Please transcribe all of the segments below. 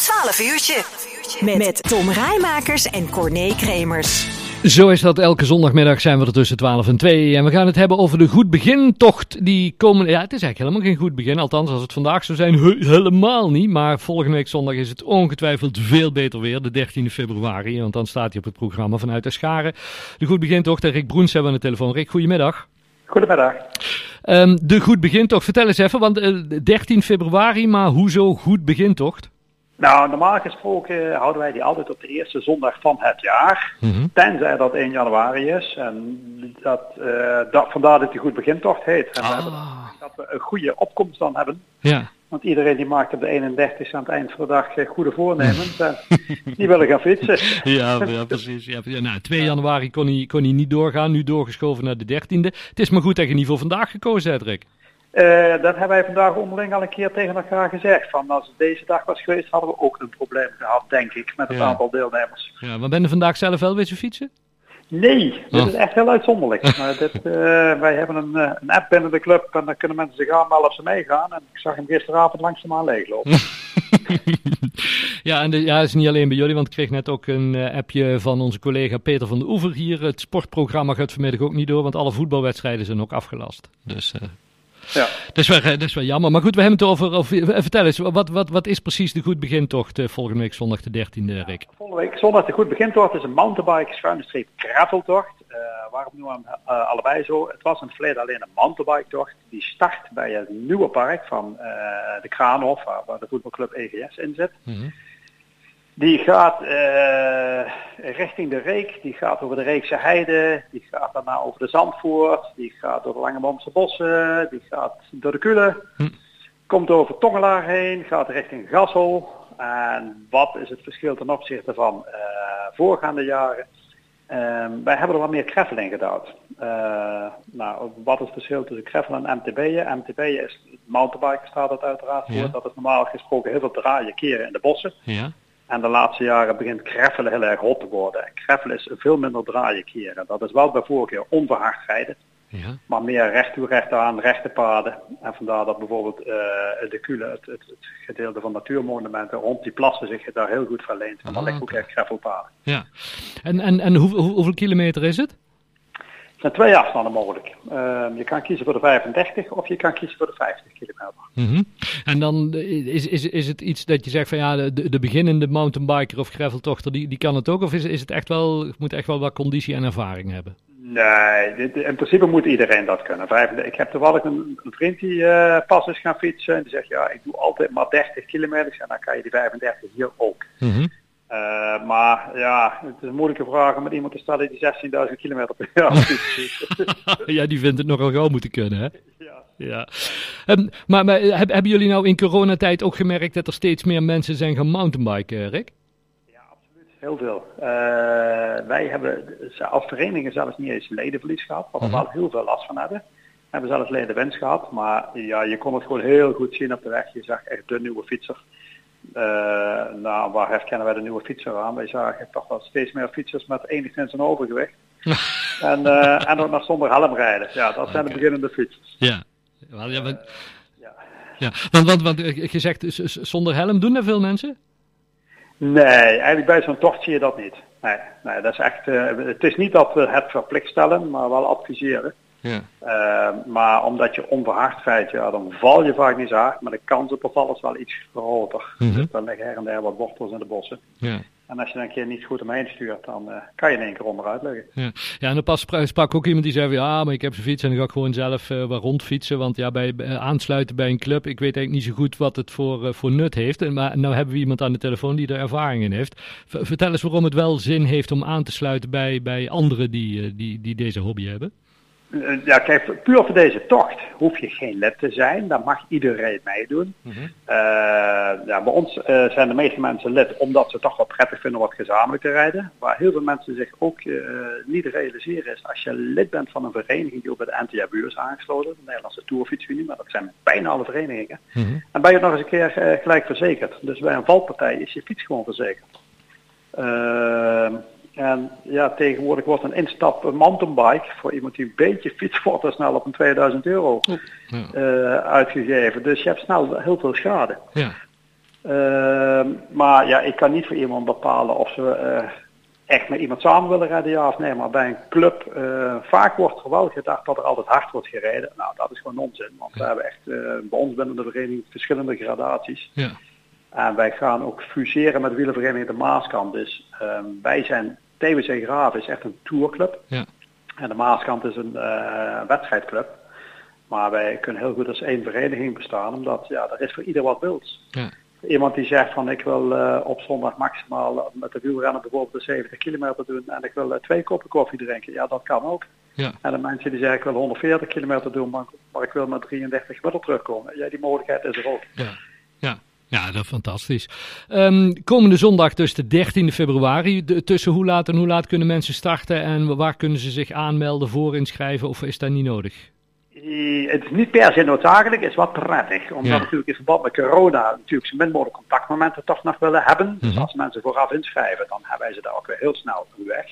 12 uurtje. Met, met Tom Rijmakers en Corné Kremers. Zo is dat. Elke zondagmiddag zijn we er tussen 12 en 2. En we gaan het hebben over de goed begintocht. Die komen. Ja, het is eigenlijk helemaal geen goed begin. Althans, als het vandaag zou zijn, helemaal niet. Maar volgende week zondag is het ongetwijfeld veel beter weer. De 13e februari. Want dan staat hij op het programma vanuit de Scharen. De goed begintocht. En Rick Broens hebben we aan de telefoon. Rick, goedemiddag. Goedemiddag. Um, de goed begintocht. Vertel eens even. Want uh, 13 februari, maar hoezo goed begintocht? Nou, normaal gesproken houden wij die altijd op de eerste zondag van het jaar. Mm -hmm. Tenzij dat 1 januari is. En dat, uh, dat, vandaar dat die goed begintocht heet. En Ah. dat we een goede opkomst dan hebben. Ja. Want iedereen die maakt op de 31 aan het eind van de dag eh, goede voornemens. en die willen gaan fietsen. Ja, ja precies. Ja, nou, 2 januari kon hij, kon hij niet doorgaan. Nu doorgeschoven naar de 13e. Het is maar goed dat je niet voor vandaag gekozen hebt, Rick. Uh, dat hebben wij vandaag onderling al een keer tegen elkaar gezegd. Van als het deze dag was geweest, hadden we ook een probleem gehad, denk ik, met het Ja. aantal deelnemers. Ja, maar ben je vandaag zelf wel weer fietsen? Nee, dit Oh. is echt heel uitzonderlijk. maar dit, uh, wij hebben een, uh, een, app binnen de club en dan kunnen mensen zich aanmelden of ze meegaan. En ik zag hem gisteravond langzaamaan leeglopen. ja, en de, ja, het is niet alleen bij jullie, want ik kreeg net ook een appje van onze collega Peter van de Oever hier. Het sportprogramma gaat vanmiddag ook niet door, want alle voetbalwedstrijden zijn ook afgelast. Dus... Ja. Dat is, wel, dat is wel jammer. Maar goed, we hebben het over. over vertel eens, wat, wat, wat is precies de goed begintocht uh, volgende week zondag de 13e, Rick? Volgende week zondag de goed begintocht is een mountainbike schuine streep graveltocht. Uh, waarom nu aan uh, allebei zo? Het was in het verleden alleen een mountainbike tocht. Die start bij het nieuwe park van de Kraanhof, waar, waar, de voetbalclub EGS in zit. Mm -hmm. Die gaat uh, richting de Reek, die gaat over de Reekse Heide, die gaat daarna over de Zandvoort, die gaat door de Langebomse Bossen, die gaat door de Kule, hm. komt over Tongelaar heen, gaat richting Gassel. En wat is het verschil ten opzichte van uh, voorgaande jaren? Um, wij hebben er wat meer kreffel in gedaan. Uh, nou, wat is het verschil tussen kreffel en MTB'en? MTB'en is mountainbiken staat het uiteraard voor. Ja. Dat is normaal gesproken heel veel draaien keren in de bossen. Ja. En de laatste jaren begint kreffelen heel erg hot te worden. En kreffelen is veel minder draaien keren. Dat is wel bij voorkeur onverhard rijden. Ja. Maar meer recht toe recht aan, rechte paden. En vandaar dat bijvoorbeeld uh, de Kule, het, het, het, gedeelte van natuurmonumenten rond die plassen zich daar heel goed verleent. Want Ah, daar ligt ook echt greffelpaden. Ja. En, en, en hoe, hoe, hoeveel kilometer is het? Er zijn twee afstanden mogelijk. Uh, je kan kiezen voor de 35 of je kan kiezen voor de 50 kilometer. Mm -hmm. En dan is, is, is het iets dat je zegt van ja, de, de beginnende mountainbiker of graveltochter, die, die kan het ook? Of is, is het echt wel, moet echt wel wat conditie en ervaring hebben? Nee, dit, in principe moet iedereen dat kunnen. Ik heb toevallig een, een vriend die uh, pas is gaan fietsen en die zegt ja, ik doe altijd maar 30 kilometer en dan kan je die 35 hier ook. Mm -hmm. Uh, maar ja, het is een moeilijke vraag om met iemand te stellen die 16.000 kilometer per jaar ja, die vindt het nogal gauw moeten kunnen, hè? Ja. ja. Um, maar, maar heb, hebben jullie nou in coronatijd ook gemerkt dat er steeds meer mensen zijn gaan mountainbiken, Rick? Ja, absoluut. Heel veel. Uh, wij hebben als vereniging zelfs niet eens ledenverlies gehad, we Mhm. wel heel veel last van hebben. We hebben zelfs ledenwinst gehad, maar ja, je kon het gewoon heel goed zien op de weg. Je zag echt de nieuwe fietser. Uh, nou, waar herkennen wij de nieuwe fietser aan? Wij zagen toch wel steeds meer fietsers met enigszins een overgewicht. en, uh, en ook nog zonder helm rijden. Ja, dat zijn de beginnende fietsers. Ja. Wel, ja, want, ja. ja. Want, want, want je zegt zonder helm doen er veel mensen? Nee, eigenlijk bij zo'n tocht zie je dat niet. Nee, nee dat is echt, uh, het is niet dat we het verplicht stellen, maar wel adviseren. Ja. Uh, maar omdat je onverhard rijdt, ja, dan val je vaak niet zo hard, maar de kans op een val is wel iets groter. Mm -hmm. Dus dan liggen her en der wat wortels in de bossen. Ja. En als je dan een keer niet goed omheen stuurt, dan uh, kan je in één keer onderuit liggen. Ja, ja en dan pas sprak ook iemand die zei, ja, maar ik heb zo'n fiets en dan ga ik gewoon zelf uh, wat rondfietsen. Want ja, bij uh, aansluiten bij een club, ik weet eigenlijk niet zo goed wat het voor, voor nut heeft. En, maar nou hebben we iemand aan de telefoon die er ervaring in heeft. V vertel eens waarom het wel zin heeft om aan te sluiten bij, bij anderen die, die, die deze hobby hebben. Ja, kijk, puur voor deze tocht hoef je geen lid te zijn. Daar mag iedereen meedoen. Mm -hmm. uh, ja, bij ons uh, zijn de meeste mensen lid omdat ze toch wel prettig vinden om wat gezamenlijk te rijden. Waar heel veel mensen zich ook uh, niet realiseren is, als je lid bent van een vereniging die ook bij de NTA-buur is aangesloten, de Nederlandse Tourfietsunie, maar dat zijn bijna alle verenigingen. Mm -hmm. En ben je nog eens een keer gelijk verzekerd. Dus bij een valpartij is je fiets gewoon verzekerd. En ja, tegenwoordig wordt een instap mountainbike voor iemand die een beetje fiets wordt er snel op een 2000 euro Ja. uh, uitgegeven. Dus je hebt snel heel veel schade. Ja. Ehm, maar ja, ik kan niet voor iemand bepalen of ze eh, echt met iemand samen willen rijden, ja of nee. Maar bij een club, eh, vaak wordt er wel gedacht dat er altijd hard wordt gereden. Nou, dat is gewoon onzin. Want we hebben echt bij ons binnen de vereniging verschillende gradaties. Ja. En wij gaan ook fuseren met wielervereniging de Maaskant. Dus ehm, wij zijn, TWC Graven is echt een tourclub. Ja. En de Maaskant is een wedstrijdclub. Maar wij kunnen heel goed als één vereniging bestaan, omdat ja, er is voor ieder wat wils. Ja. Iemand die zegt van ik wil uh, op zondag maximaal met de wielrennen bijvoorbeeld de 70 kilometer doen en ik wil uh, twee koppen koffie drinken. Ja, dat kan ook. Ja. En de mensen die zeggen ik wil 140 kilometer doen, maar, maar ik wil met 33 gemiddeld terugkomen. Ja, die mogelijkheid is er ook. Ja. Ja. Dat is fantastisch. Um, komende zondag, dus de 13e februari. De, tussen hoe laat en hoe laat kunnen mensen starten en waar kunnen ze zich aanmelden, voor inschrijven of is dat niet nodig? het is niet per se noodzakelijk, is wat prettig. Omdat natuurlijk in verband met corona natuurlijk zo min mogelijk contactmomenten toch nog willen hebben. Dus als mensen vooraf inschrijven, dan hebben wij ze daar ook weer heel snel weg.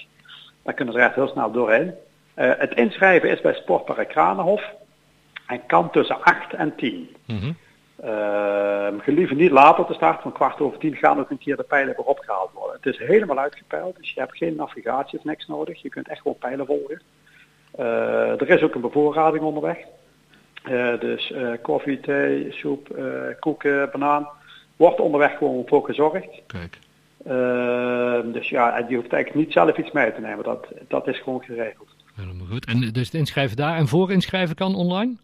Dan kunnen ze er echt heel snel doorheen. Uh, het inschrijven is bij Sportpark Kranenhof en kan tussen 8 en 10. Mm -hmm. Gelieve niet later te starten, van kwart over tien gaan ook een keer de pijlen weer opgehaald worden. Het is helemaal uitgepeild, dus je hebt geen navigatie of niks nodig. Je kunt echt gewoon pijlen volgen. Uh, er is ook een bevoorrading onderweg. Uh, dus uh, koffie, thee, soep, koeken, banaan. Wordt onderweg gewoon voor gezorgd. Kijk. dus ja, je hoeft eigenlijk niet zelf iets mee te nemen. Dat, dat is gewoon geregeld. Helemaal goed. En dus het inschrijven daar en voor inschrijven kan online?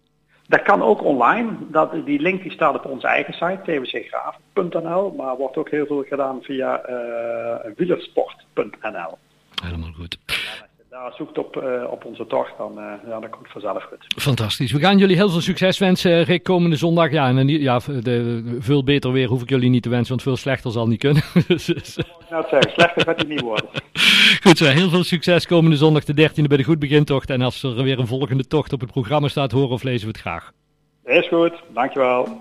Dat kan ook online. Dat, die link die staat op onze eigen site, tvcgraven.nl. Maar wordt ook heel veel gedaan via wielersport.nl. Helemaal goed daar zoekt op, uh, op onze tocht, dan, uh, ja, dat komt vanzelf goed. Fantastisch. We gaan jullie heel veel succes wensen, Rick, komende zondag. Ja, en ja, de, veel beter weer hoef ik jullie niet te wensen, want veel slechter zal niet kunnen. dus, nou, zeggen, slechter gaat het niet worden. Goed zo, heel veel succes komende zondag de 13e bij de Goed Begintocht. En als er weer een volgende tocht op het programma staat, horen of lezen we het graag. Is goed, dankjewel.